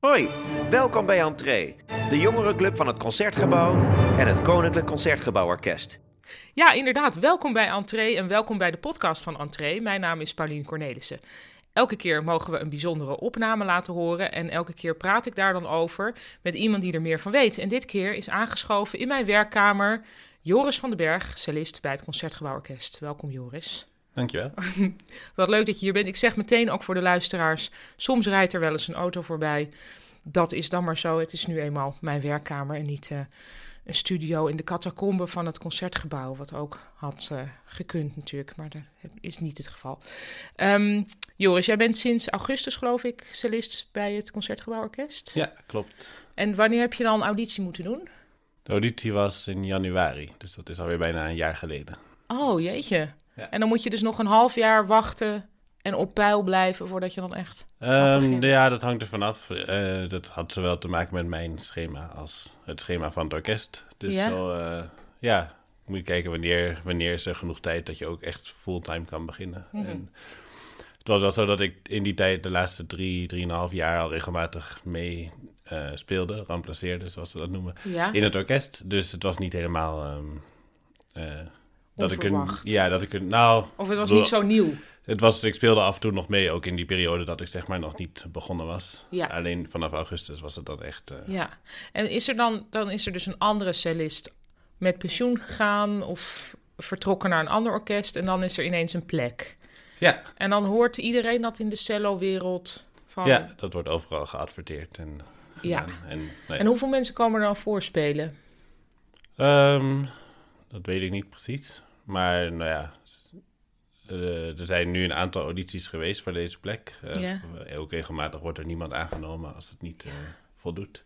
Hoi, welkom bij Entree, de jongerenclub van het Concertgebouw en het Koninklijk Concertgebouw Orkest. Ja, inderdaad. Welkom bij Entree en welkom bij de podcast van Entree. Mijn naam is Paulien Cornelissen. Elke keer mogen we een bijzondere opname laten horen en elke keer praat ik daar dan over met iemand die er meer van weet. En dit keer is aangeschoven in mijn werkkamer Joris van den Berg, cellist bij het Concertgebouw Orkest. Welkom Joris. Dankjewel. Wat leuk dat je hier bent. Ik zeg meteen ook voor de luisteraars, soms rijdt er wel eens een auto voorbij. Dat is dan maar zo. Het is nu eenmaal mijn werkkamer en niet uh, een studio in de catacombe van het concertgebouw. Wat ook had uh, gekund natuurlijk, maar dat is niet het geval. Um, Joris, jij bent sinds augustus geloof ik cellist bij het Concertgebouw Orkest. Ja, klopt. En wanneer heb je dan auditie moeten doen? De auditie was in januari, dus dat is alweer bijna een jaar geleden. Oh, jeetje. Ja. En dan moet je dus nog een half jaar wachten en op peil blijven voordat je dan echt. Um, ja, dat hangt er vanaf. Uh, dat had zowel te maken met mijn schema als het schema van het orkest. Dus ja, zo, uh, ja moet je kijken wanneer, wanneer is er genoeg tijd dat je ook echt fulltime kan beginnen. Mm -hmm. en het was wel zo dat ik in die tijd de laatste drie, drieënhalf jaar al regelmatig mee uh, speelde, remplaceerde, zoals ze dat noemen, ja. in het orkest. Dus het was niet helemaal. Um, dat ik een, ja, dat ik een, nou. Of het was niet zo nieuw. Het was, ik speelde af en toe nog mee, ook in die periode dat ik zeg maar nog niet begonnen was. Ja. Alleen vanaf augustus was het dan echt. Uh... Ja, en is er dan, dan is er dus een andere cellist met pensioen gegaan of vertrokken naar een ander orkest en dan is er ineens een plek. Ja. En dan hoort iedereen dat in de cello-wereld van. Ja, dat wordt overal geadverteerd en. Ja. En, nou ja. en hoeveel mensen komen er dan voorspelen? Um, dat weet ik niet precies. Maar nou ja, uh, er zijn nu een aantal audities geweest voor deze plek. Uh, ja. Ook regelmatig wordt er niemand aangenomen als het niet uh, voldoet.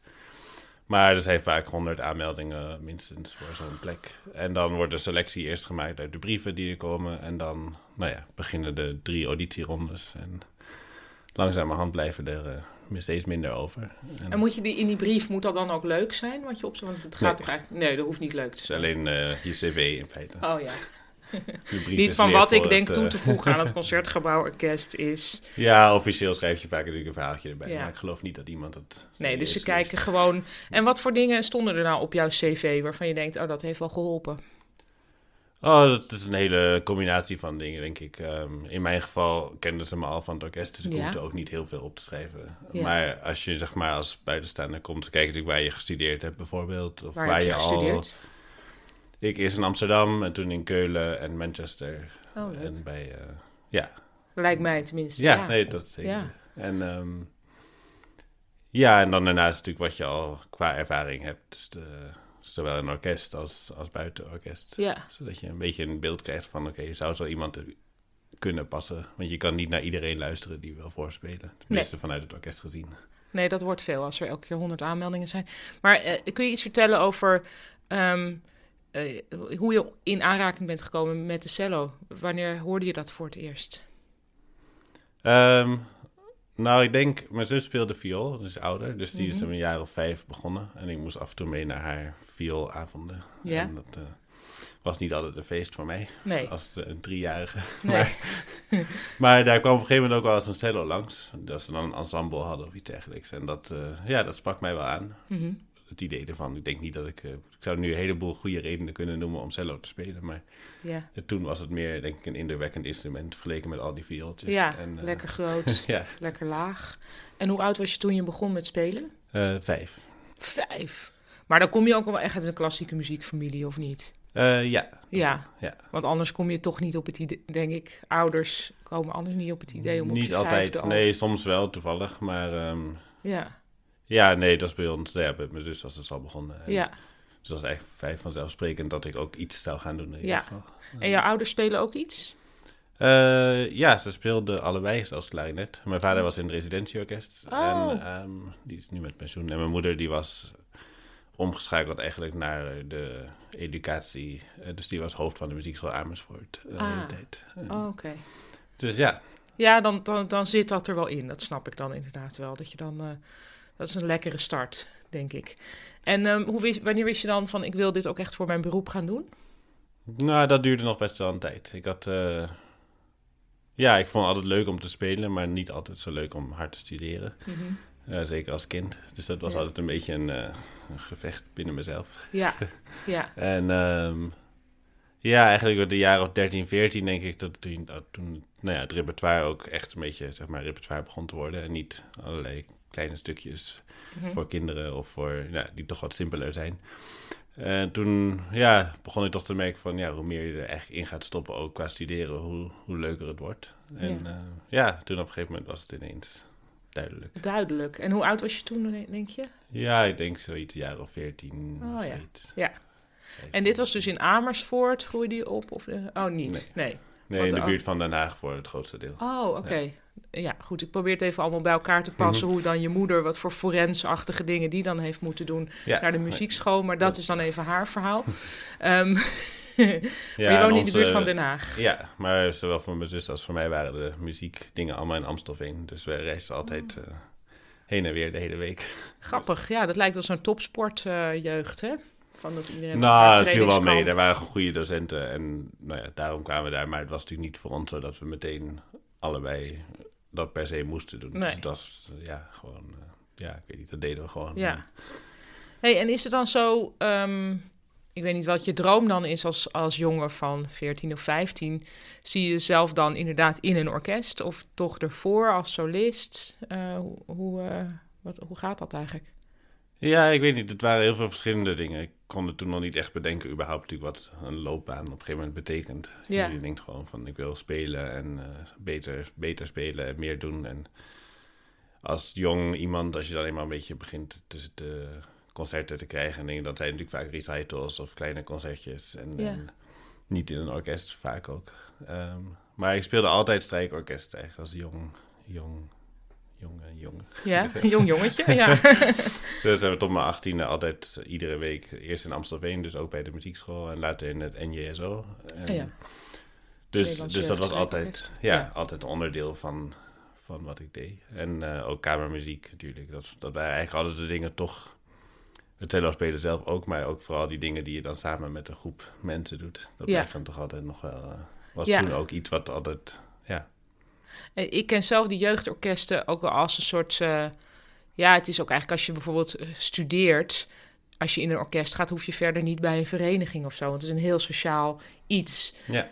Maar er zijn vaak honderd aanmeldingen minstens voor zo'n plek. En dan wordt de selectie eerst gemaakt uit de brieven die er komen. En dan nou ja, beginnen de drie auditierondes. En langzamerhand blijven er steeds minder over. En, en, moet je die in die brief, moet dat dan ook leuk zijn? Wat je op, want het gaat nee. toch eigenlijk... Nee, dat hoeft niet leuk te zijn. Het is alleen uh, je cv in feite. Oh ja. Niet van wat ik denk het, toe te voegen aan het Concertgebouworkest is... Ja, officieel schrijf je vaak natuurlijk een verhaaltje erbij. Ja. Maar ik geloof niet dat iemand het... Nee, dus ze kijken gewoon... En wat voor dingen stonden er nou op jouw cv waarvan je denkt... Oh, dat heeft wel geholpen? Oh, dat is een hele combinatie van dingen, denk ik. Um, in mijn geval kenden ze me al van het orkest, dus ik ja. hoefde ook niet heel veel op te schrijven. Ja. Maar als je zeg maar als buitenstaander komt, kijken natuurlijk waar je gestudeerd hebt bijvoorbeeld. Of waar, waar je, je gestudeerd? al... Ik eerst in Amsterdam en toen in Keulen en Manchester. Oh, leuk. En bij, uh, ja. Lijkt mij tenminste. Ja, ja. nee, dat zeker. En um, ja, en dan daarnaast natuurlijk wat je al qua ervaring hebt. Dus de, zowel in orkest als, als buiten orkest. Ja. Zodat je een beetje een beeld krijgt van, oké, okay, zou zo iemand kunnen passen? Want je kan niet naar iedereen luisteren die wil voorspelen. Tenminste Nee. vanuit het orkest gezien. Nee, dat wordt veel als er elke keer honderd aanmeldingen zijn. Maar eh, kun je iets vertellen over um, uh, hoe je in aanraking bent gekomen met de cello? Wanneer hoorde je dat voor het eerst? Um, nou, ik denk, mijn zus speelde viool, dat is ouder. Dus die Mhm. is een jaar of vijf begonnen. En ik moest af en toe mee naar haar vioolavonden. Ja. En dat uh, was niet altijd een feest voor mij. Nee. Als uh, een driejarige. Nee. Maar, maar daar kwam op een gegeven moment ook wel eens een cello langs. Dat ze dan een ensemble hadden of iets dergelijks. En dat, uh, ja, dat sprak mij wel aan. Mhm. Het idee ervan. Ik denk niet dat ik... uh, ik zou nu een heleboel goede redenen kunnen noemen om cello te spelen. Maar Ja, toen was het meer, denk ik, een indrukwekkend instrument... vergeleken met al die viooltjes. ja En, lekker groot, ja, lekker laag. En hoe oud was je toen je begon met spelen? vijf. Vijf. Maar dan kom je ook wel echt uit een klassieke muziekfamilie, of niet? Uh, ja. Ja, Ja. want anders kom je toch niet op het idee, denk ik. Ouders komen anders niet op het idee om op Niet altijd. al- Nee, soms wel toevallig. Maar um, Ja, ja, nee, dat is bij ons. Ja, bij mijn zus was het al begonnen. En ja. Dus dat was eigenlijk vrij vanzelfsprekend dat ik ook iets zou gaan doen. In Ja. geval. En jouw ouders spelen ook iets? Uh, ja, ze speelden allebei zelfs klarinet. Mijn vader was in het residentieorkest. Oh. En um, die is nu met pensioen. En mijn moeder die was omgeschakeld eigenlijk naar de educatie. Uh, dus die was hoofd van de muziekschool Amersfoort. Uh, Ah. de tijd. Oh, oké. Dus ja, Ja, dan, dan, dan zit dat er wel in. Dat snap ik dan inderdaad wel. Dat je dan, uh, dat is een lekkere start, denk ik. En um, hoe wist, wanneer wist je dan van, ik wil dit ook echt voor mijn beroep gaan doen? Nou, dat duurde nog best wel een tijd. Ik had. Uh, ja, ik vond het altijd leuk om te spelen, maar niet altijd zo leuk om hard te studeren. Mm -hmm. Ja, zeker als kind. Dus dat was Ja. altijd een beetje een, eh, een gevecht binnen mezelf. Ja, ja, En ehm, ja, eigenlijk door de jaren of 13, 14 denk ik dat toen, dat toen nou ja, het repertoire ook echt een beetje, zeg maar, repertoire begon te worden. En niet allerlei kleine stukjes Mhm. voor kinderen of voor, ja, die toch wat simpeler zijn. En toen ja, begon ik toch te merken van, ja, hoe meer je er echt in gaat stoppen, ook qua studeren, hoe, hoe leuker het wordt. En Ja. ja, toen op een gegeven moment was het ineens duidelijk. duidelijk. En hoe oud was je toen, denk je? Ja, ik denk zoiets, een jaar of 14. Oh, of ja. zoiets. Ja. En dit was dus in Amersfoort, groeide je op? Of, oh, niet? Nee. Nee, in de buurt van Den Haag voor het grootste deel. Oh, oké. Ja. goed. Ik probeer het even allemaal bij elkaar te passen. Hoe dan je moeder, wat voor forensachtige dingen die dan heeft moeten doen Ja. naar de muziekschool. Maar dat is dan even haar verhaal. Ja, maar je woont in de buurt van Den Haag. Ja, maar zowel voor mijn zus als voor mij waren de muziekdingen allemaal in Amstelveen. Dus we reisden altijd Oh. eh, heen en weer de hele week. Grappig. Ja, dat lijkt wel zo'n topsportjeugd, hè? Van dat iedereen nou, naar het viel wel mee. Er waren goede docenten en nou ja, daarom kwamen we daar. Maar het was natuurlijk niet voor ons zo dat we meteen allebei dat per se moesten doen. Nee. Dus het was eh, ja, gewoon, eh, ja, ik weet niet, dat deden we gewoon. Ja. Hey, en is het dan zo... ehm, ik weet niet wat je droom dan is als, als jongen van 14 of 15. Zie je jezelf dan inderdaad in een orkest of toch ervoor als solist? Eh, hoe, hoe, eh, wat, hoe gaat dat eigenlijk? Ja, ik weet niet. Het waren heel veel verschillende dingen. Ik kon het toen nog niet echt bedenken, überhaupt natuurlijk wat een loopbaan op een gegeven moment betekent. Ja. Je denkt gewoon van, ik wil spelen en eh, beter, beter spelen en meer doen. En als jong iemand, als je dan eenmaal een beetje begint de concerten te krijgen, en denk, dat zijn natuurlijk vaak recitals of kleine concertjes. En, Ja. en niet in een orkest, vaak ook. Ehm, maar ik speelde altijd strijkorkest eigenlijk als jong, jong, jonge, jongen. Ja, een jong jongetje. Ja. Dus hebben we tot mijn achttiende altijd iedere week, eerst in Amstelveen, dus ook bij de muziekschool en later in het NJSO. En ja. Dus, dus dat was altijd, ja, Ja. altijd een onderdeel van, van wat ik deed. En eh, ook kamermuziek natuurlijk. Dat, dat waren eigenlijk altijd de dingen toch, het cello spelen zelf ook, maar ook vooral die dingen die je dan samen met een groep mensen doet. Dat Ja. dan toch altijd nog wel, eh, was Ja. toen ook iets wat altijd, ja. Eh, Ik ken zelf die jeugdorkesten ook wel als een soort. eh, ja, het is ook eigenlijk als je bijvoorbeeld studeert. Als je in een orkest gaat, hoef je verder niet bij een vereniging of zo. Want het is een heel sociaal iets. Ja.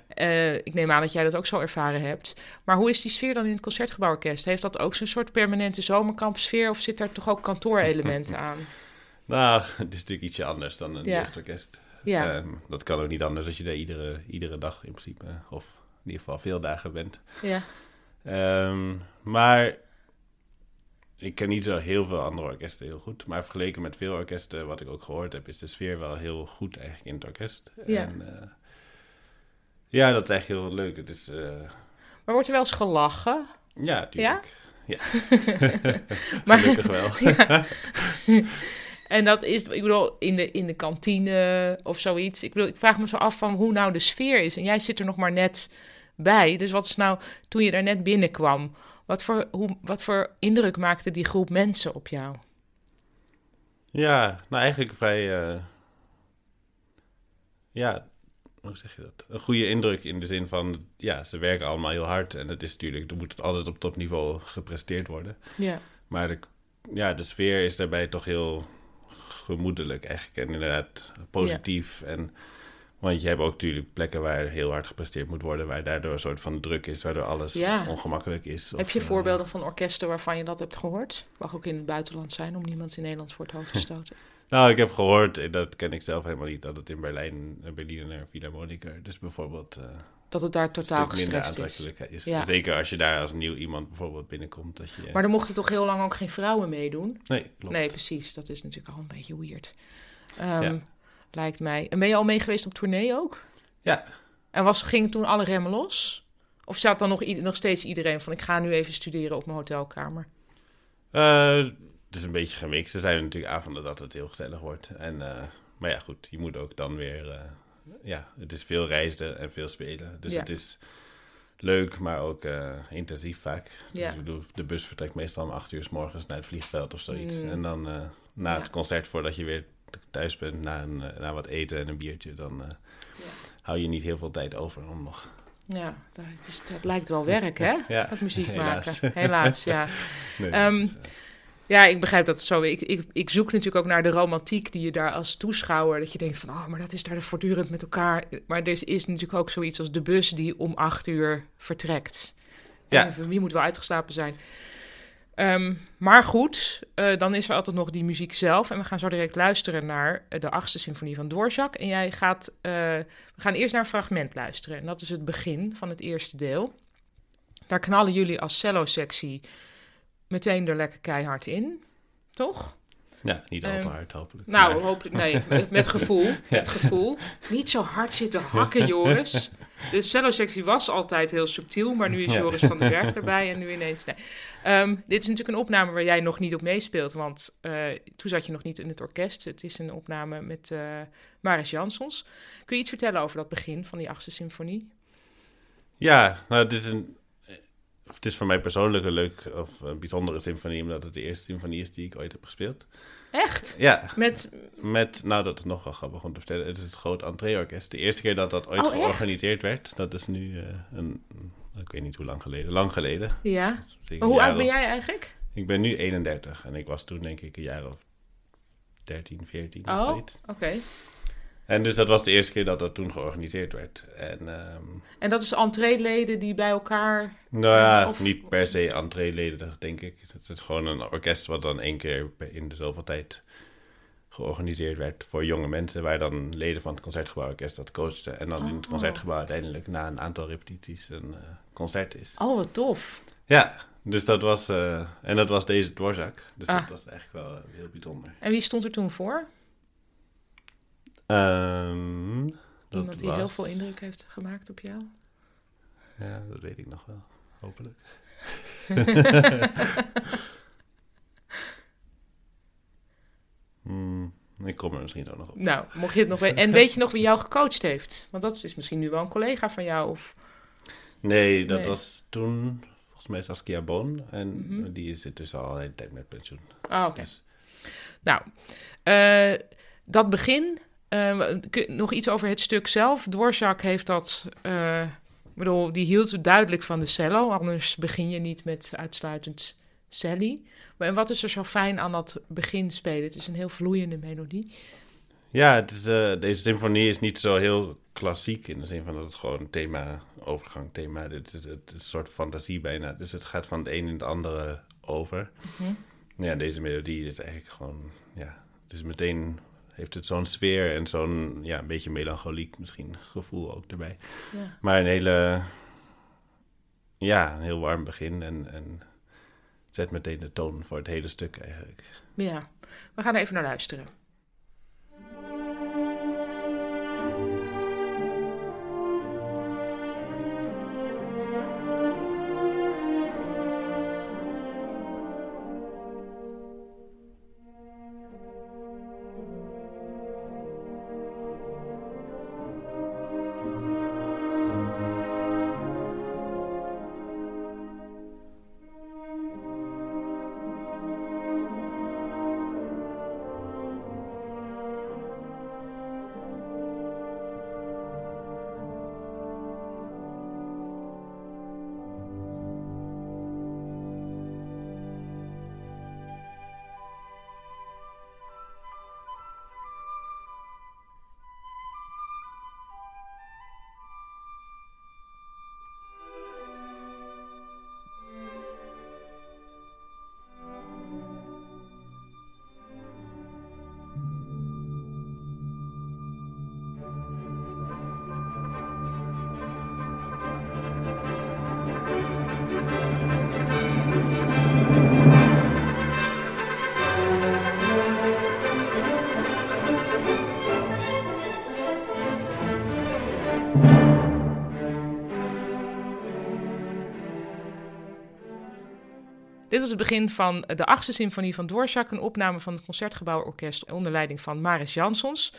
Ik neem aan dat jij dat ook zo ervaren hebt. Maar hoe is die sfeer dan in het concertgebouworkest? Heeft dat ook zo'n soort permanente zomerkampsfeer? Of zit daar toch ook kantoorelementen aan? Nou, het is natuurlijk ietsje anders dan een Ja. jeugdorkest. Ja, Ehm, dat kan ook niet anders als je daar iedere, iedere dag in principe, of in ieder geval veel dagen bent. ja, Ehm, maar ik ken niet zo heel veel andere orkesten heel goed. Maar vergeleken met veel orkesten, wat ik ook gehoord heb, is de sfeer wel heel goed eigenlijk in het orkest. Ja. En, eh, ja, dat is eigenlijk heel leuk. Het is, eh, maar wordt er wel eens gelachen? ja, natuurlijk. Ja? Maar- Gelukkig wel. En dat is, ik bedoel, in de, in de kantine of zoiets. Ik, bedoel, ik vraag me zo af van hoe nou de sfeer is. En jij zit er nog maar net bij. Dus wat is nou, toen je er net binnenkwam, wat voor, hoe, wat voor indruk maakte die groep mensen op jou? Ja, nou eigenlijk vrij. eh, ja, hoe zeg je dat? Een goede indruk in de zin van. Ja, ze werken allemaal heel hard. En het is natuurlijk. Er moet het altijd op topniveau gepresteerd worden. Ja, Maar de, ja, de sfeer is daarbij toch heel gemoedelijk eigenlijk. En inderdaad positief. En, want je hebt ook natuurlijk plekken waar heel hard gepresteerd moet worden. Waar daardoor een soort van druk is. Waardoor alles Ja. ongemakkelijk is. Heb je eh, voorbeelden van orkesten waarvan je dat hebt gehoord? Mag ook in het buitenland zijn om niemand in Nederland voor het hoofd te stoten. Nou, ik heb gehoord, en dat ken ik zelf helemaal niet, dat het in Berlijn, een Berliner Philharmoniker, dus bijvoorbeeld eh, Dat het daar totaal gestrest is. is. Ja. Zeker als je daar als nieuw iemand bijvoorbeeld binnenkomt. Dat je, Maar er mochten toch heel lang ook geen vrouwen meedoen? nee, klopt. Nee, precies. Dat is natuurlijk al een beetje weird. Ehm, Ja. Lijkt mij. En ben je al mee geweest op tournee ook? Ja. En was, ging toen alle remmen los? Of staat dan nog, nog steeds iedereen van... ik ga nu even studeren op mijn hotelkamer? Eh, het is een beetje gemixt. Er zijn natuurlijk avonden dat het heel gezellig wordt. En, eh, maar ja, goed, je moet ook dan weer... eh, ja, het is veel reizen en veel spelen. Dus Ja. het is leuk, maar ook eh, intensief vaak. Dus Ja. ik bedoel, de bus vertrekt meestal om acht uur s morgens naar het vliegveld of zoiets. Mm. En dan eh, na Ja. het concert, voordat je weer thuis bent, na, een, eh, na wat eten en een biertje, dan Ja. hou je niet heel veel tijd over om nog... Ja, dat, is, dat lijkt wel werk, hè? Dat muziek maken. Helaas, ja. Nee, Ehm, eh, Ja, ik begrijp dat zo. Ik, ik, ik zoek natuurlijk ook naar de romantiek die je daar als toeschouwer... dat je denkt van, oh, maar dat is daar voortdurend met elkaar. Maar er is natuurlijk ook zoiets als de bus die om acht uur vertrekt. Ja. En wie moet wel uitgeslapen zijn. Ehm, maar goed, eh, dan is er altijd nog die muziek zelf. En we gaan zo direct luisteren naar eh, de achtste symfonie van Dvorak. En jij gaat, eh, we gaan eerst naar een fragment luisteren. En dat is het begin van het eerste deel. Daar knallen jullie als cello-sectie meteen er lekker keihard in, toch? Ja, niet al te Ehm, hard hopelijk. Nou, Maar- hopelijk, nee, met, gevoel. Met gevoel. Niet zo hard zitten hakken, Joris. De cello-sectie was altijd heel subtiel, maar nu is Ja. Joris van den Berg erbij en nu ineens... Nee. Ehm, dit is natuurlijk een opname waar jij nog niet op meespeelt, want eh, toen zat je nog niet in het orkest. Het is een opname met eh Maris Jansons. Kun je iets vertellen over dat begin van die achtste symfonie? Ja, nou, het is een. Het is voor mij persoonlijk een leuk of een bijzondere symfonie, omdat het de eerste symfonie is die ik ooit heb gespeeld. Echt? Ja, Met, met, nou dat is nog wel grappig om te vertellen, het is het groot entreeorkest. De eerste keer dat dat ooit Oh, echt? georganiseerd werd, dat is nu eh, een, ik weet niet hoe lang geleden, lang geleden. ja. Maar hoe oud ben of- jij eigenlijk? Ik ben nu 31 en ik was toen denk ik een jaar of 13, 14 of Oh, zoiets. oké. En dus dat was de eerste keer dat dat toen georganiseerd werd. En ehm, En dat is entreeleden die bij elkaar... Nou ja, Of- niet per se entreeleden, denk ik. Het is gewoon een orkest wat dan één keer in de zoveel tijd georganiseerd werd voor jonge mensen, waar dan leden van het Concertgebouworkest dat coachten. En dan in het Oh. Concertgebouw uiteindelijk na een aantal repetities een eh, concert is. Oh, wat tof. Ja, dus dat was, eh, en dat was deze Dvorak. Dus Ah. dat was eigenlijk wel eh, heel bijzonder. En wie stond er toen voor? Ehm, dat Iemand die heel veel indruk heeft gemaakt op jou? Ja, dat weet ik nog wel, hopelijk. Hmm, ik kom er misschien zo nog op. Nou, mocht je het nog weten. En weet je nog wie jou gecoacht heeft? Want dat is misschien nu wel een collega van jou. Of... Nee, dat Nee. was toen volgens mij Saskia Bon. En Mhm. die is dus al een hele tijd met pensioen. Ah, oké. Dus, Nou, eh, dat begin. Eh, kun- nog iets over het stuk zelf. Dvorak heeft dat. eh, ik bedoel, die hield duidelijk van de cello. Anders begin je niet met uitsluitend Sally. Maar en wat is er zo fijn aan dat begin spelen? Het is een heel vloeiende melodie. ja, het is, eh, deze symfonie is niet zo heel klassiek in de zin van dat het gewoon thema, overgang thema, dit is, het is een soort fantasie bijna. Dus het gaat van het een in het andere over. Mhm. Ja, deze melodie is eigenlijk gewoon, ja, het is meteen, heeft het zo'n sfeer en zo'n, ja, een beetje melancholiek misschien gevoel ook erbij. Ja. Maar een hele, ja, een heel warm begin en, en zet meteen de toon voor het hele stuk eigenlijk. ja, we gaan er even naar luisteren. Was het begin van de achtste symfonie van Dvorak, een opname van het Concertgebouworkest onder leiding van Maris Jansons.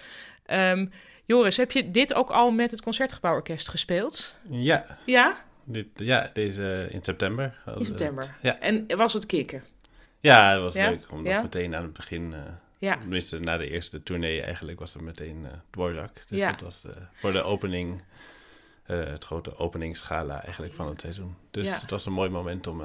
Ehm, Joris, heb je dit ook al met het Concertgebouworkest gespeeld? Ja, Ja, dit, ja deze in september. in september. het. Ja. En was het kicken? Ja, het was Ja? leuk. Omdat Ja? meteen aan het begin, eh, Ja. tenminste na de eerste tournee eigenlijk, was het meteen eh Dvorak. Dus Ja. dat was eh, voor de opening, eh, het grote openingsgala eigenlijk van het seizoen. Dus Ja. het was een mooi moment om...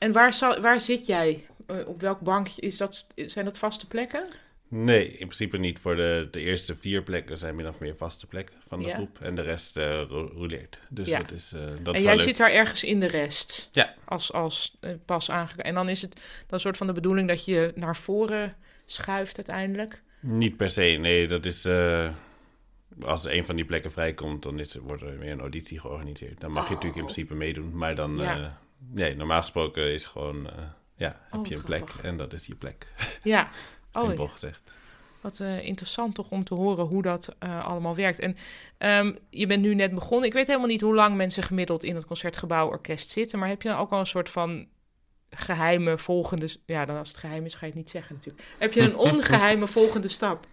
eh, En waar, zal, waar zit jij eh, op welk bankje is dat? Zijn dat vaste plekken? Nee, in principe niet. Voor de, de eerste vier plekken zijn min of meer vaste plekken van de Ja. groep. En de rest eh ro- rouleert. Dus Ja. dat is, eh dat en is jij leuk. zit daar ergens in de rest. Ja. Als, als eh, pas aangekomen. En dan is het dan een soort van de bedoeling dat je naar voren schuift uiteindelijk. Niet per se, nee. Dat is... eh, als er een van die plekken vrijkomt, dan is, wordt er weer een auditie georganiseerd. Dan mag je natuurlijk in principe meedoen. Maar dan... Oh. Ja. Nee, normaal gesproken is gewoon... eh, ja, heb Oh, je wat een plek en dat is je plek. Ja. Oh, Simpel ja. gezegd. Wat eh, interessant toch om te horen hoe dat eh, allemaal werkt. En ehm, je bent nu net begonnen. Ik weet helemaal niet hoe lang mensen gemiddeld in het Concertgebouworkest zitten. Maar heb je dan ook al een soort van geheime volgende... Ja, dan als het geheim is, ga je het niet zeggen natuurlijk. Heb je een ongeheime volgende stap?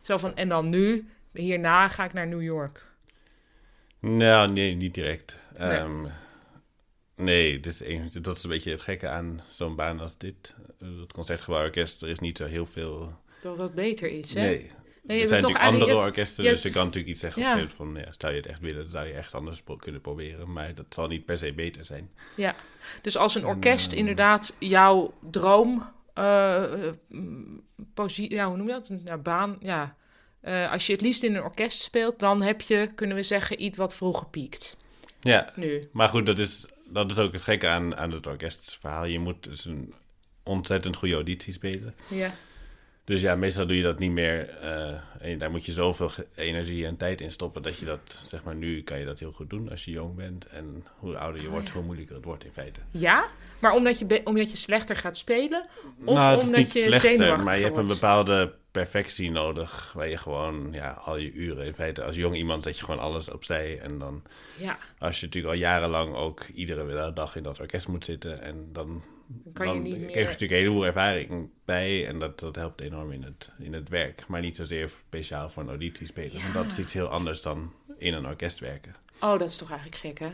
Zo van, en dan nu, hierna ga ik naar New York. Nou, nee, niet direct. Nee. Ehm, nee, dit is dat is een beetje het gekke aan zo'n baan als dit. Eh, Het Concertgebouworkest, er is niet zo heel veel... Dat dat beter is, hè? Nee, Nee, er zijn toch natuurlijk andere orkesten, dus je kan natuurlijk iets zeggen Ja. van... Ja, stel je het echt willen, zou je echt anders pro- kunnen proberen. Maar dat zal niet per se beter zijn. Ja, dus als een orkest Mm. inderdaad jouw droom, eh, eh, ja, hoe noem je dat? Ja, baan, ja. Eh, als je het liefst in een orkest speelt, dan heb je, kunnen we zeggen, iets wat vroeg gepiekt. Ja, Nu. maar goed, dat is, dat is ook het gekke aan, aan het orkestverhaal. Je moet dus een ontzettend goede auditie spelen. Ja. Dus ja, meestal doe je dat niet meer. eh, en daar moet je zoveel energie en tijd in stoppen dat je dat, zeg maar, nu kan je dat heel goed doen als je jong bent. En hoe ouder je Oh, wordt, ja. hoe moeilijker het wordt in feite. Ja, maar omdat je, omdat je slechter gaat spelen? Of nou, het is omdat niet je slechter, maar je hebt een bepaalde perfectie nodig. Waar je gewoon, ja, al je uren in feite, als jong iemand zet je gewoon alles opzij. En dan, Ja, als je natuurlijk al jarenlang ook iedere dag in dat orkest moet zitten. En dan, dan kan je niet krijg je meer... natuurlijk een heleboel ervaring bij. En dat, dat helpt enorm in het, in het werk. Maar niet zozeer speciaal voor een auditie spelen. Want dat is iets heel anders dan in een orkest werken. Oh, dat is toch eigenlijk gek, hè?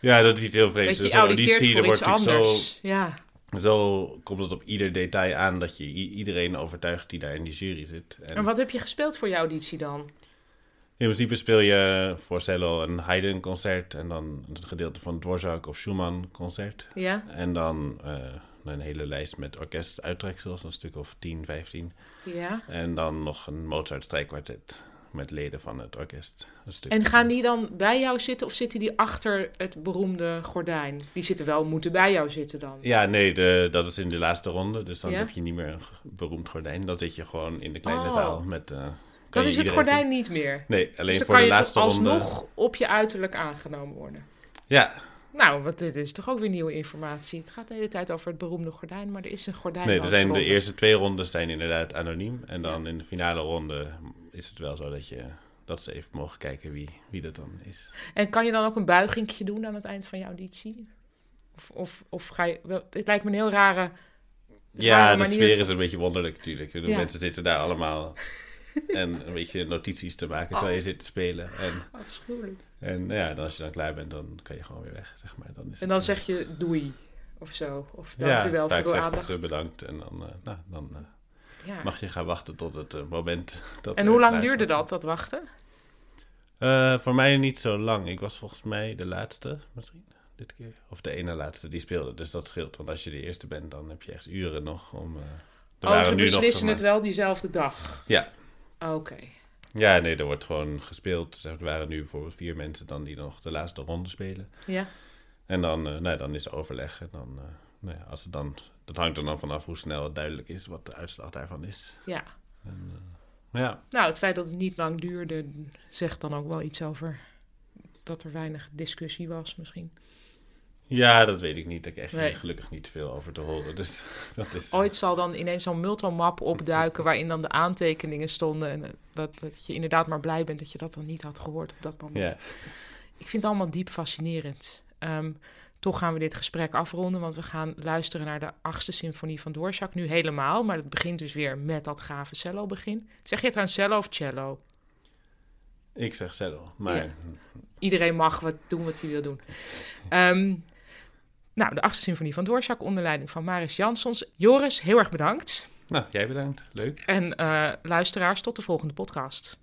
Ja, dat is iets heel vreemds. Dat je Dus zo'n auditeert auditie, voor er wordt iets anders. Ja, Zo, zo komt het op ieder detail aan dat je iedereen overtuigt die daar in die jury zit. En en wat heb je gespeeld voor je auditie dan? In principe speel je voor cello een Haydn-concert en dan een gedeelte van Dvorak of Schumann-concert. Ja, En dan eh, een hele lijst met orkestuittreksels, een stuk of 10, 15. ja. En dan nog een Mozart-strijkkwartet met leden van het orkest. Een stuk. En gaan die dan bij jou zitten of zitten die achter het beroemde gordijn? Die zitten wel, moeten bij jou zitten dan. Ja, nee, de, dat is in de laatste ronde. Dus dan Ja? heb je niet meer een beroemd gordijn. Dan zit je gewoon in de kleine Oh. zaal met... kan Dan je is het gordijn niet meer. Nee, alleen Dus dan voor kan de je laatste ronde. alsnog op je uiterlijk aangenomen worden. Ja, Nou, wat, dit is toch ook weer nieuwe informatie. Het gaat de hele tijd over het beroemde gordijn, maar er is een gordijn. nee, er zijn de eerste twee rondes zijn inderdaad anoniem. En dan in de finale ronde is het wel zo dat, je, dat ze even mogen kijken wie, wie dat dan is. En kan je dan ook een buigingje doen aan het eind van je auditie? Of, of, of ga je... Wel, het lijkt me een heel rare... Ja, de manier sfeer is een beetje wonderlijk natuurlijk. Ja. Mensen zitten daar allemaal en een beetje notities te maken terwijl je zit te spelen. En, Afschuwelijk. en nou ja, dan als je dan klaar bent, dan kan je gewoon weer weg, zeg maar. Dan is En dan eh, zeg je doei of zo. Of ja, dankjewel voor vaak uw zegt aandacht. ze bedankt en dan, eh, nou, dan eh, Ja. mag je gaan wachten tot het moment dat En hoe lang duurde dat, dat wachten? Voor mij niet zo lang. Ik was volgens mij de laatste, misschien, dit keer. Of de ene laatste die speelde, dus dat scheelt. Want als je de eerste bent, dan heb je echt uren nog om... er oh, ze nog, beslissen het wel diezelfde dag? Ja. Oké. Ja, nee, er wordt gewoon gespeeld. Er waren nu bijvoorbeeld vier mensen dan die nog de laatste ronde spelen. Ja. En dan, eh, nou, dan is er overleg. En dan, eh, nou ja, als het dan, dat hangt er dan vanaf hoe snel het duidelijk is wat de uitslag daarvan is. ja. En, eh, ja, Nou, het feit dat het niet lang duurde, zegt dan ook wel iets over dat er weinig discussie was misschien. Ja, dat weet ik niet. Daar krijg je Nee. gelukkig niet veel over te horen. Dus dat is... Ooit zal dan ineens zo'n multomap opduiken waarin dan de aantekeningen stonden. En eh, dat, dat je inderdaad maar blij bent dat je dat dan niet had gehoord op dat moment. Ja, Ik vind het allemaal diep fascinerend. Ehm, toch gaan we dit gesprek afronden, want we gaan luisteren naar de achtste symfonie van Dvorak. Nu helemaal, maar het begint dus weer met dat gave cello-begin. Zeg je trouwens cello of cello? ik zeg cello. Maar Ja. Iedereen mag wat doen wat hij wil doen. Ehm, nou, de achtste symfonie van Dvorak onder leiding van Maris Jansons. Joris, heel erg bedankt. nou, jij bedankt. Leuk. En eh, luisteraars, tot de volgende podcast.